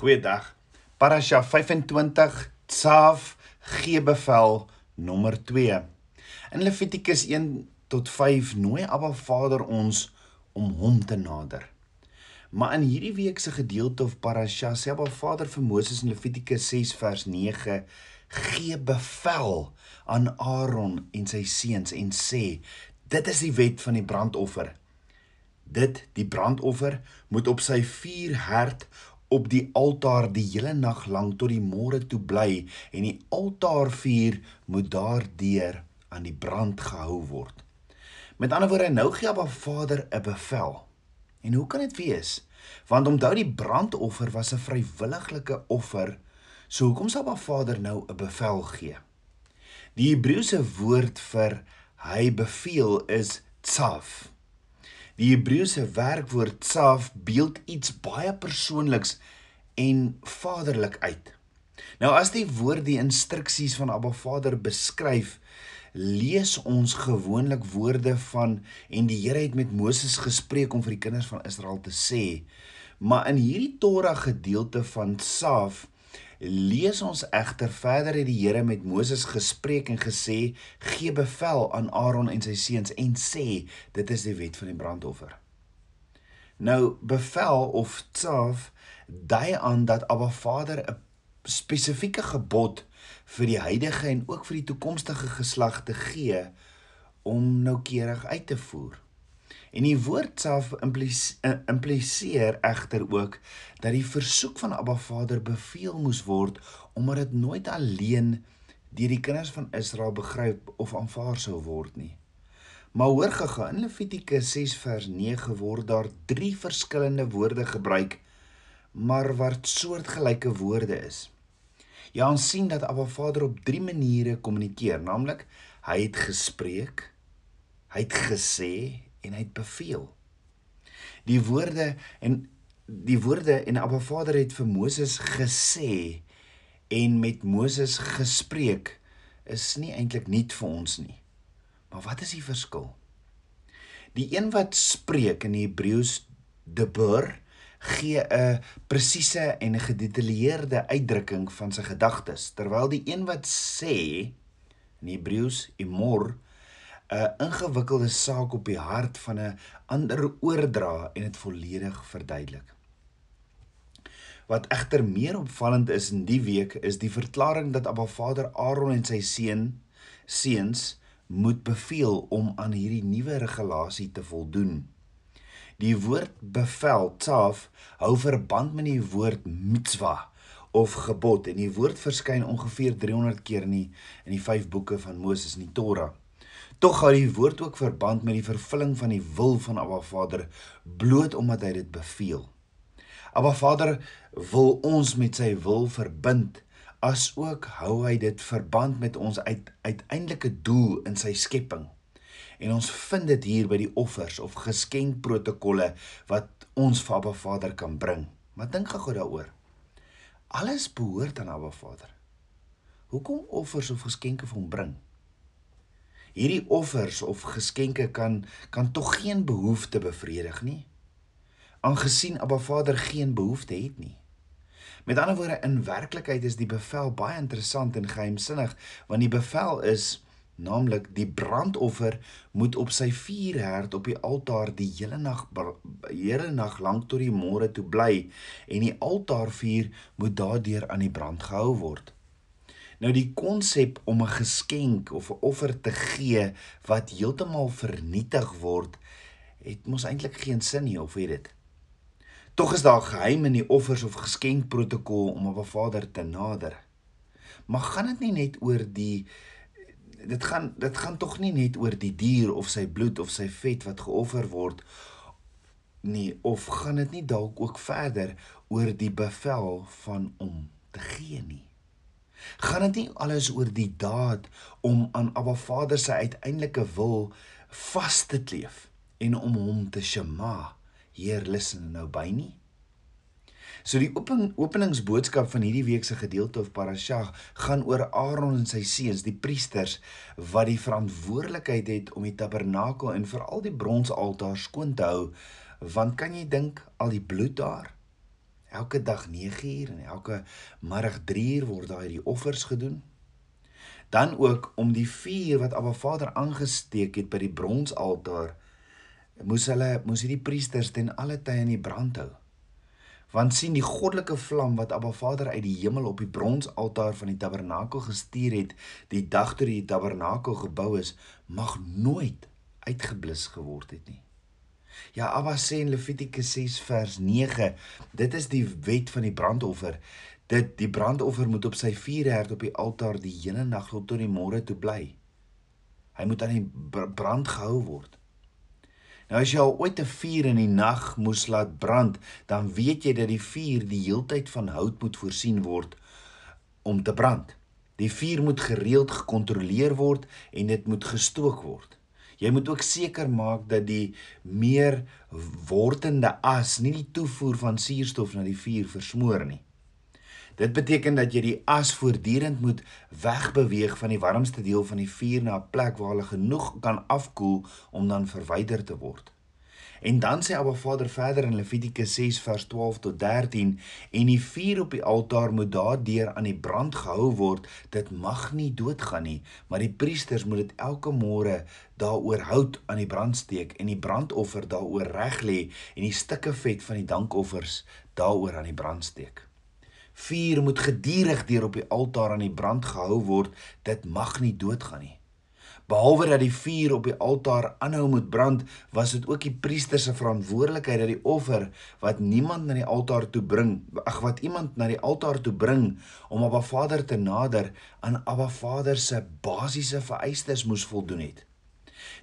Goeiedag. Parasha 25 Tsaaf gee bevel nommer 2. In Levitikus 1 tot 5 nooi Abba Vader ons om hom te nader. Maar in hierdie week se gedeelte of parasha sê Abba Vader vir Moses in Levitikus 6 vers 9 gee bevel aan Aaron en sy seuns en sê dit is die wet van die brandoffer. Dit die brandoffer moet op sy vuur herd op die altaar die hele nag lank tot die môre toe bly en die altaarvuur moet daardeur aan die brand gehou word. Met ander woorde, nou gee Abba Vader 'n bevel. En hoe kan dit wees? Want onthou die brandoffer was 'n vrywilliglike offer. So hoekom sal Abba Vader nou 'n bevel gee? Die Hebreëse woord vir hy beveel is tsaf. Die Hebreëse werkwoord tsaf beeld iets baie persoonliks en vaderlik uit. Nou as die woord die instruksies van Abba Vader beskryf, lees ons gewoonlik woorde van en die Here het met Moses gespreek om vir die kinders van Israel te sê. Maar in hierdie Torah gedeelte van Tsaf lees ons egter verder het die Here met Moses gespreek en gesê: "Gee bevel aan Aaron en sy seuns en sê: Dit is die wet van die brandoffer." Nou bevel of tsaf dui aan dat Abba Vader 'n spesifieke gebod vir die huidige en ook vir die toekomstige geslag te gee om noukeurig uit te voer. En die woord self eh, impliseer egter ook dat die versoek van Abba Vader beveel moes word omdat dit nooit alleen deur die kinders van Israel begryp of aanvaar sou word nie. Maar hoor gaga in Levitikus 6 vers 9 word daar drie verskillende woorde gebruik maar wat soortgelyke woorde is. Ja, ons sien dat Abba Vader op drie maniere kommunikeer, naamlik hy het gespreek, hy het gesê en hy het beveel. Die woorde en die woorde en Abba Vader het vir Moses gesê en met Moses gespreek is nie eintlik nuut vir ons nie. Maar wat is die verskil? Die een wat spreek in Hebreëus debur gee 'n presiese en gedetailleerde uitdrukking van sy gedagtes terwyl die een wat sê in Hebreëus imor 'n ingewikkelde saak op die hart van 'n ander oordra en dit volledig verduidelik. Wat egter meer opvallend is in die week is die verklaring dat Abba Vader Aaron en sy seun seuns moet beveel om aan hierdie nuwe regulasie te voldoen. Die woord bevel, tsaf, hou verband met die woord mitzwa of gebod en die woord verskyn ongeveer 300 keer in die in die 5 boeke van Moses in die Torah. Tog hou die woord ook verband met die vervulling van die wil van Abba Vader bloot omdat hy dit beveel. Abba Vader wil ons met sy wil verbind as ook hou hy dit verband met ons uit, uiteindelike doel in sy skepping. En ons vind dit hier by die offers of geskenkprotokolle wat ons vir Abba Vader kan bring. Maar dink gou daaroor. Alles behoort aan Abba Vader. Hoekom offers of geskenke vir hom bring? Hierdie offers of geskenke kan kan tog geen behoefte bevredig nie. Aangesien Abba Vader geen behoefte het nie. Met ander woorde in werklikheid is die bevel baie interessant en geheimsinnig want die bevel is naamlik die brandoffer moet op sy vuurherd op die altaar die hele nag hele nag lank tot die môre toe bly en die altaarvuur moet daardeur aan die brand gehou word. Nou die konsep om 'n geskenk of 'n offer te gee wat heeltemal vernietig word, het mos eintlik geen sin nie, of weet dit? Tog is daar geheim in die offers of geskenkprotokol om op 'n Vader te nader. Maar gaan dit nie net oor die dit gaan dit gaan tog nie net oor die dier of sy bloed of sy vet wat geoffer word nie of gaan dit nie dalk ook verder oor die bevel van om te gee nie gaan dit nie alles oor die daad om aan Abba Vader se uiteindelike wil vas te kleef en om hom te shema Heer luister nou by nie So die open, openingsboodskap van hierdie week se gedeelte of parasha gaan oor Aaron en sy seuns, die priesters wat die verantwoordelikheid het om die tabernakel en veral die bronsaltaar skoon te hou. Want kan jy dink al die bloed daar? Elke dag 9uur en elke middag 3uur word daar die offers gedoen. Dan ook om die vuur wat Abba Vader aangesteek het by die bronsaltaar, moes hulle moes hierdie priesters ten alle tye in die brand hou. Want sien die goddelike vlam wat Abba Vader uit die hemel op die bronsaltaar van die tabernakel gestuur het, die dag toe die tabernakel gebou is, mag nooit uitgeblus geword het nie. Ja, Abba sê in Levitikus 6 vers 9, dit is die wet van die brandoffer. Dit die brandoffer moet op sy vuurherd op die altaar die hele nag tot die môre toe bly. Hy moet aan die brand gehou word. Nou as jy al ooit 'n vuur in die nag moes laat brand, dan weet jy dat die vuur die heeltyd van hout moet voorsien word om te brand. Die vuur moet gereeld gekontroleer word en dit moet gestook word. Jy moet ook seker maak dat die meer wortende as nie die toevoer van suurstof na die vuur versmoor nie. Dit beteken dat jy die as voortdurend moet wegbeweeg van die warmste deel van die vuur na 'n plek waar hulle genoeg kan afkoel om dan verwyder te word. En dan sê Abba Vader verder in Levitikus 6 vers 12 tot 13 en die vuur op die altaar moet daardeur aan die brand gehou word. Dit mag nie doodgaan nie maar die priesters moet dit elke môre daaroor hout aan die brand steek en die brandoffer daaroor reg lê en die stukke vet van die dankoffers daaroor aan die brand steek. Vuur moet gedurig deur op die altaar aan die brand gehou word. Dit mag nie doodgaan nie Behalwe dat die vuur op die altaar aanhou moet brand, was dit ook die priester se verantwoordelikheid dat die offer wat niemand na die altaar toe bring, ag wat iemand na die altaar toe bring om Abba Vader te nader aan Abba Vader se basiese vereistes moes voldoen het.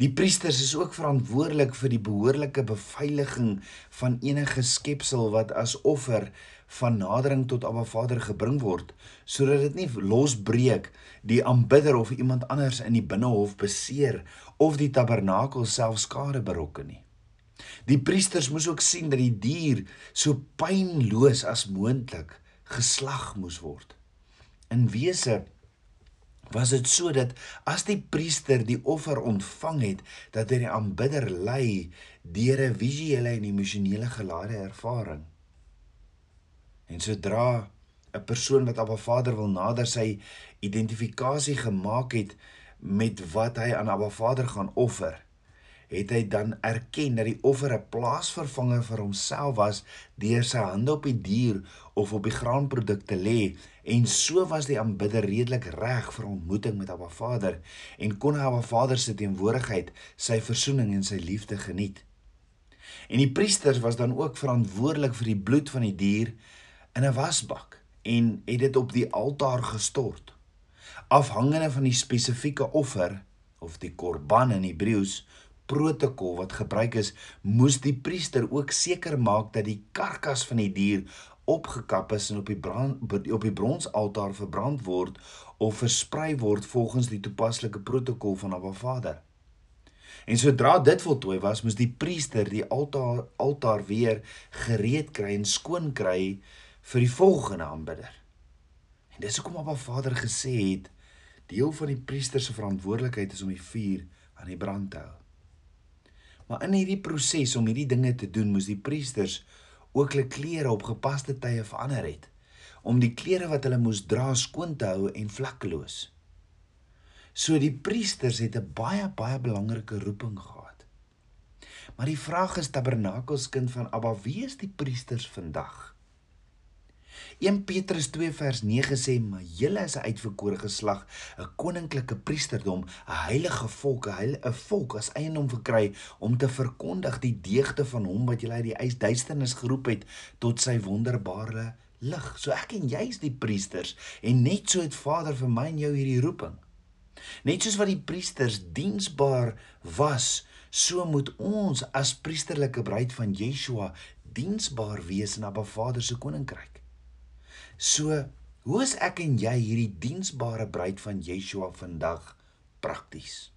Die priesters is ook verantwoordelik vir die behoorlike beveiliging van enige skepsel wat as offer van nadering tot Abba Vader gebring word sodat dit nie losbreek die aanbidder of iemand anders in die binnehof beseer of die tabernakel self skade berokken nie. Die priesters moes ook sien dat die dier so pynloos as moontlik geslag moes word. In wese was dit so dat as die priester die offer ontvang het dat hy die aanbidder lei deur 'n visuele en emosionele gelade ervaring. En sodra 'n persoon wat Abba Vader wil nader sy identifikasie gemaak het met wat hy aan Abba Vader gaan offer, het hy dan erken dat die offer 'n plaasvervanger vir homself was deur sy hande op die dier of op die graanproduk te lê en so was die aanbidder redelik reg vir ontmoeting met Abba Vader en kon hy Abba Vader se teenwoordigheid, sy verzoening en sy liefde geniet. En die priesters was dan ook verantwoordelik vir die bloed van die dier in 'n wasbak en het dit op die altaar gestort. Afhangende van die spesifieke offer of die korban in Hebreëus protokol wat gebruik is, moes die priester ook seker maak dat die karkas van die dier opgekap is en op die brand op die bronsaltaar verbrand word of versprei word volgens die toepaslike protokol van Abba Vader. En sodra dit voltooi was, moes die priester die altaar altaar weer gereed kry en skoon kry vir die volgende aanbidder. En dis hoekom Abba Vader gesê het deel van die priester se verantwoordelikheid is om die vuur aan die brand te hou. Maar in hierdie proses om hierdie dinge te doen, moes die priesters ook hulle klere op gepaste tye verander het om die klere wat hulle moes dra skoon te hou en vlekkeloos. So die priesters het 'n baie baie belangrike roeping gehad. Maar die vraag is tabernakelskind van Abba, wie is die priesters vandag? 1 Petrus 2 vers 9 sê: "Maar julle is 'n uitverkore geslag, 'n koninklike priesterdom, 'n heilige volk, 'n heilige 'n volk as eiendom verkry om te verkondig die deugde van hom wat julle uit die ysduisternis geroep het tot sy wonderbare lig." So ek en jy is die priesters en net so het Vader vir my en jou hierdie roeping. Net soos wat die priesters diensbaar was, so moet ons as priesterlike bruid van Yeshua diensbaar wees in Abba Vader se koninkryk. So, hoe is ek en jy hierdie diensbare bruid van Yeshua vandag prakties?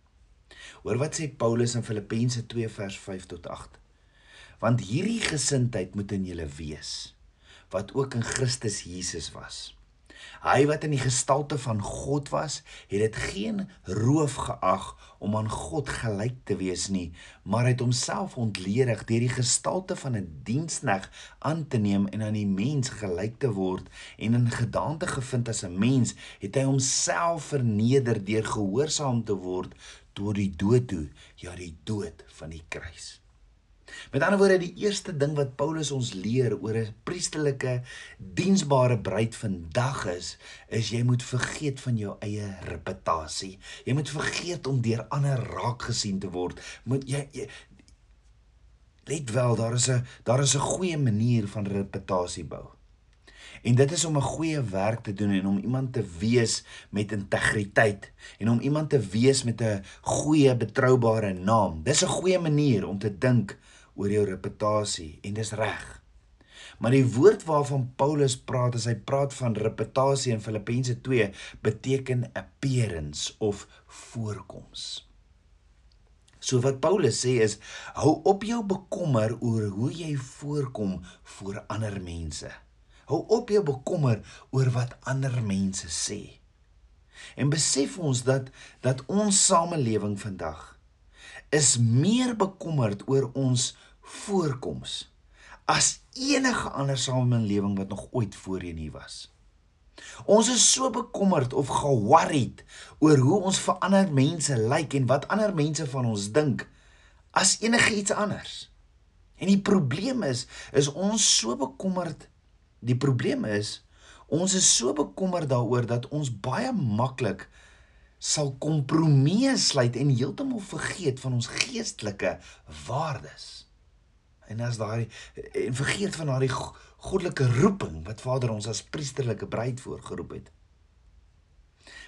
Hoor wat sê Paulus in Filippense 2 vers 5 tot 8. Want hierdie gesindheid moet in julle wees wat ook in Christus Jesus was. Hy wat in die gestalte van God was, het dit geen roof geag om aan God gelyk te wees nie, maar het homself ontledig deur die gestalte van 'n dienskneg aan te neem en aan die mens gelyk te word en in gedaante gevind as 'n mens, het hy homself verneder deur gehoorsaam te word tot die dood toe, ja die dood van die kruis. Met ander woorde, die eerste ding wat Paulus ons leer oor 'n priesterlike diensbare bruid vandag is, is jy moet vergeet van jou eie reputasie. Jy moet vergeet om deur ander raak gesien te word. Moet jy, jy Let wel, daar is 'n daar is 'n goeie manier van reputasie bou. En dit is om 'n goeie werk te doen en om iemand te wees met integriteit en om iemand te wees met 'n goeie betroubare naam. Dis 'n goeie manier om te dink oor jou reputasie en dis reg. Maar die woord waarvan Paulus praat as hy praat van reputasie in Filippense 2 beteken appearance of voorkoms. So wat Paulus sê is hou op jou bekommer oor hoe jy voorkom voor ander mense. Hou op jou bekommer oor wat ander mense sê. En besef ons dat dat ons samelewing vandag is meer bekommerd oor ons voorkoms as enige ander samelewing wat nog ooit voorheen hier was. Ons is so bekommerd of ge-worried oor hoe ons vir ander mense lyk en wat ander mense van ons dink as enigiets anders. En die probleem is is ons so bekommerd. Die probleem is ons is so bekommerd daaroor dat ons baie maklik sal kompromieë sluit en heeltemal vergeet van ons geestelike waardes. En as daai en vergeet van daai goddelike roeping wat Vader ons as priesterlike bruid voorgeroep het.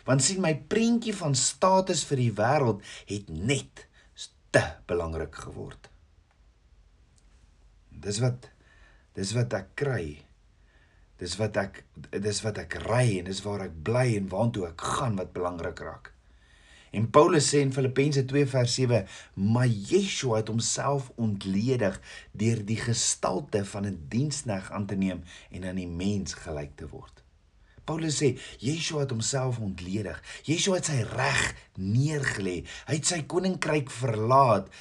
Want sien my prentjie van status vir die wêreld het net te belangrik geword. Dis wat dis wat ek kry Dis wat ek dis wat ek ry en dis waar ek bly en waartoe ek gaan wat belangrik raak. En Paulus sê in Filippense 2 vers 7, maar Yeshua het homself ontledig deur die gestalte van 'n dienskneg aan te neem en aan die mens gelyk te word. Paulus sê Yeshua het homself ontledig. Yeshua het sy reg neergelê. Hy het sy koninkryk verlaat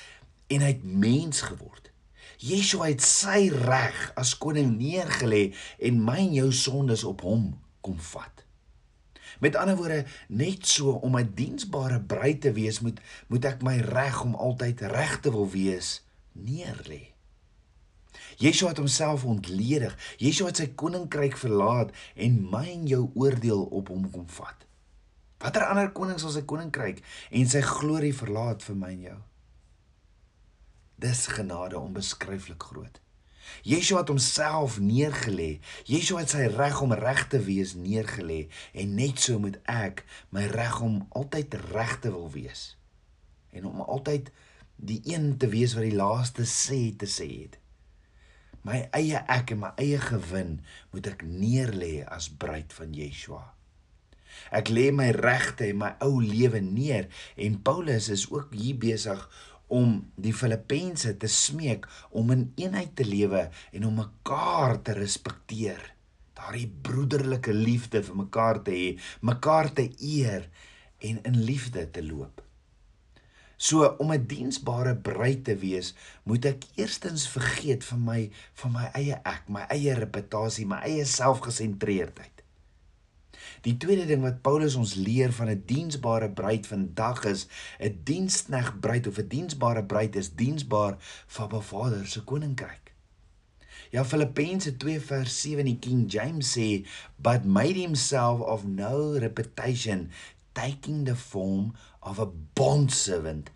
en hy het mens geword. Yeshua het sy reg as koning neergelê en my en jou sondes op hom kom vat. Met ander woorde, net so om 'n diensbare bruid te wees, moet moet ek my reg om altyd reg te wil wees neerlê. Yeshua het homself ontledig. Yeshua het sy koninkryk verlaat en my en jou oordeel op hom kom vat. Watter ander koning sal sy koninkryk en sy glorie verlaat vir my en jou? Dis genade onbeskryflik groot. Yeshua het homself neergelê. Yeshua het sy reg om reg te wees neergelê en net so moet ek my reg om altyd reg te wil wees en om altyd die een te wees wat die laaste sê te sê het. My eie ek en my eie gewin moet ek neerlê as bruid van Yeshua. Ek lê my regte en my ou lewe neer en Paulus is ook hier besig om die Filippense te smeek om in eenheid te lewe en om mekaar te respekteer. Daardie broederlike liefde vir mekaar te hê, mekaar te eer en in liefde te loop. So om 'n diensbare bruid te wees, moet ek eerstens vergeet van my van my eie ek, my eie reputasie, my eie selfgesentreerdheid. Die tweede ding wat Paulus ons leer van 'n diensbare bruid vandag is 'n dienskneg bruid of 'n diensbare bruid is diensbaar vir Ba Vader se koninkryk. Ja Filippense 2 vers 7 in die King James sê but made himself of no reputation taking the form of a bondservant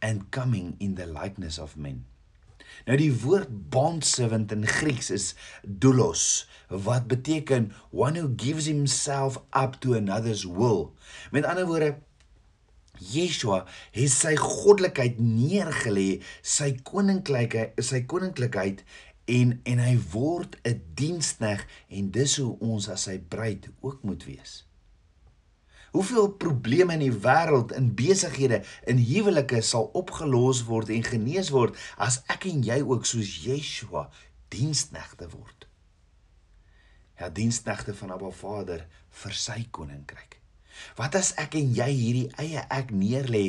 and coming in the likeness of men. Nou die woord bondservant in Grieks is doulos wat beteken one who gives himself up to another's will. Met ander woorde Yeshua het sy goddelikheid neergelê, sy koninkryke, sy koninklikheid en en hy word 'n dienskneg en dis hoe ons as sy bruid ook moet wees. Hoeveel probleme in die wêreld, in besighede, in huwelike sal opgelos word en genees word as ek en jy ook soos Yeshua diensknegte word. Ja, diensknegte van Abba Vader vir sy koninkryk. Wat as ek en jy hierdie eie ek neerlê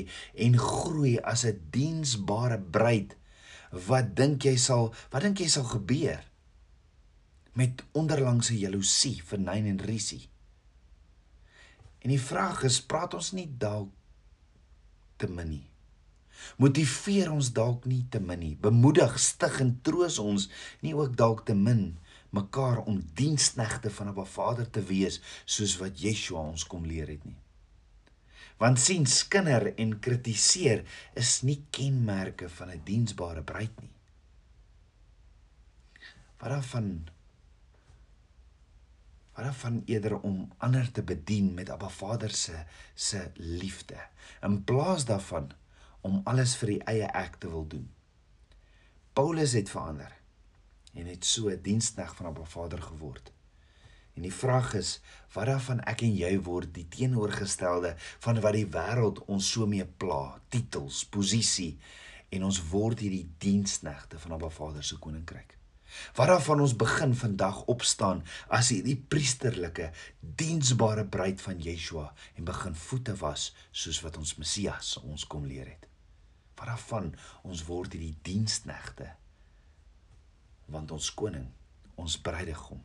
en groei as 'n diensbare bruid? Wat dink jy sal wat dink jy sal gebeur met onderlangse jaloesie, vernyn en risie? En die vraag is, praat ons nie dalk te min nie? Motiveer ons dalk nie te min nie? Bemoedig, stig en troos ons nie ook dalk te min mekaar om diensknegte van 'n Vader te wees soos wat Yeshua ons kom leer het nie. Want sien skinder en kritiseer is nie kenmerke van 'n diensbare bruid nie. Wat daarvan wat daarvan eerder om ander te bedien met Abba Vader se se liefde in plaas daarvan om alles vir die eie ek te wil doen. Paulus het verander en het so 'n diensknegt van 'n Vader geword. En die vraag is, wat daarvan ek en jy word die teenoorgestelde van wat die wêreld ons so mee pla, titels, posisie en ons word hierdie diensknegte van 'n Vader se koninkryk. Wat daarvan ons begin vandag opstaan as hierdie priesterlike, diensbare bruid van Yeshua en begin voete was soos wat ons Messias ons kom leer het. Wat daarvan ons word hierdie diensknegte want ons koning, ons bruidegom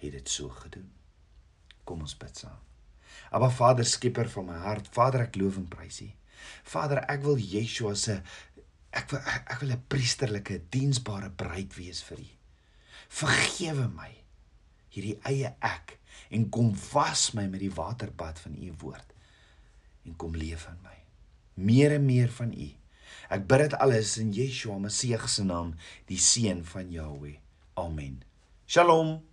het dit so gedoen. Kom ons bid saam. Aba Vader, skieper van my hart, Vader, ek loof en prys U. Vader, ek wil Yeshua se ek wil ek, ek wil 'n priesterlike, diensbare bruid wees vir U. Vergewe my hierdie eie ek en kom was my met die waterbad van U woord en kom leef in my. Meer en meer van U. Ek bid dit alles in Yeshua Messie se naam, die seun van Jahweh. Amen. Shalom.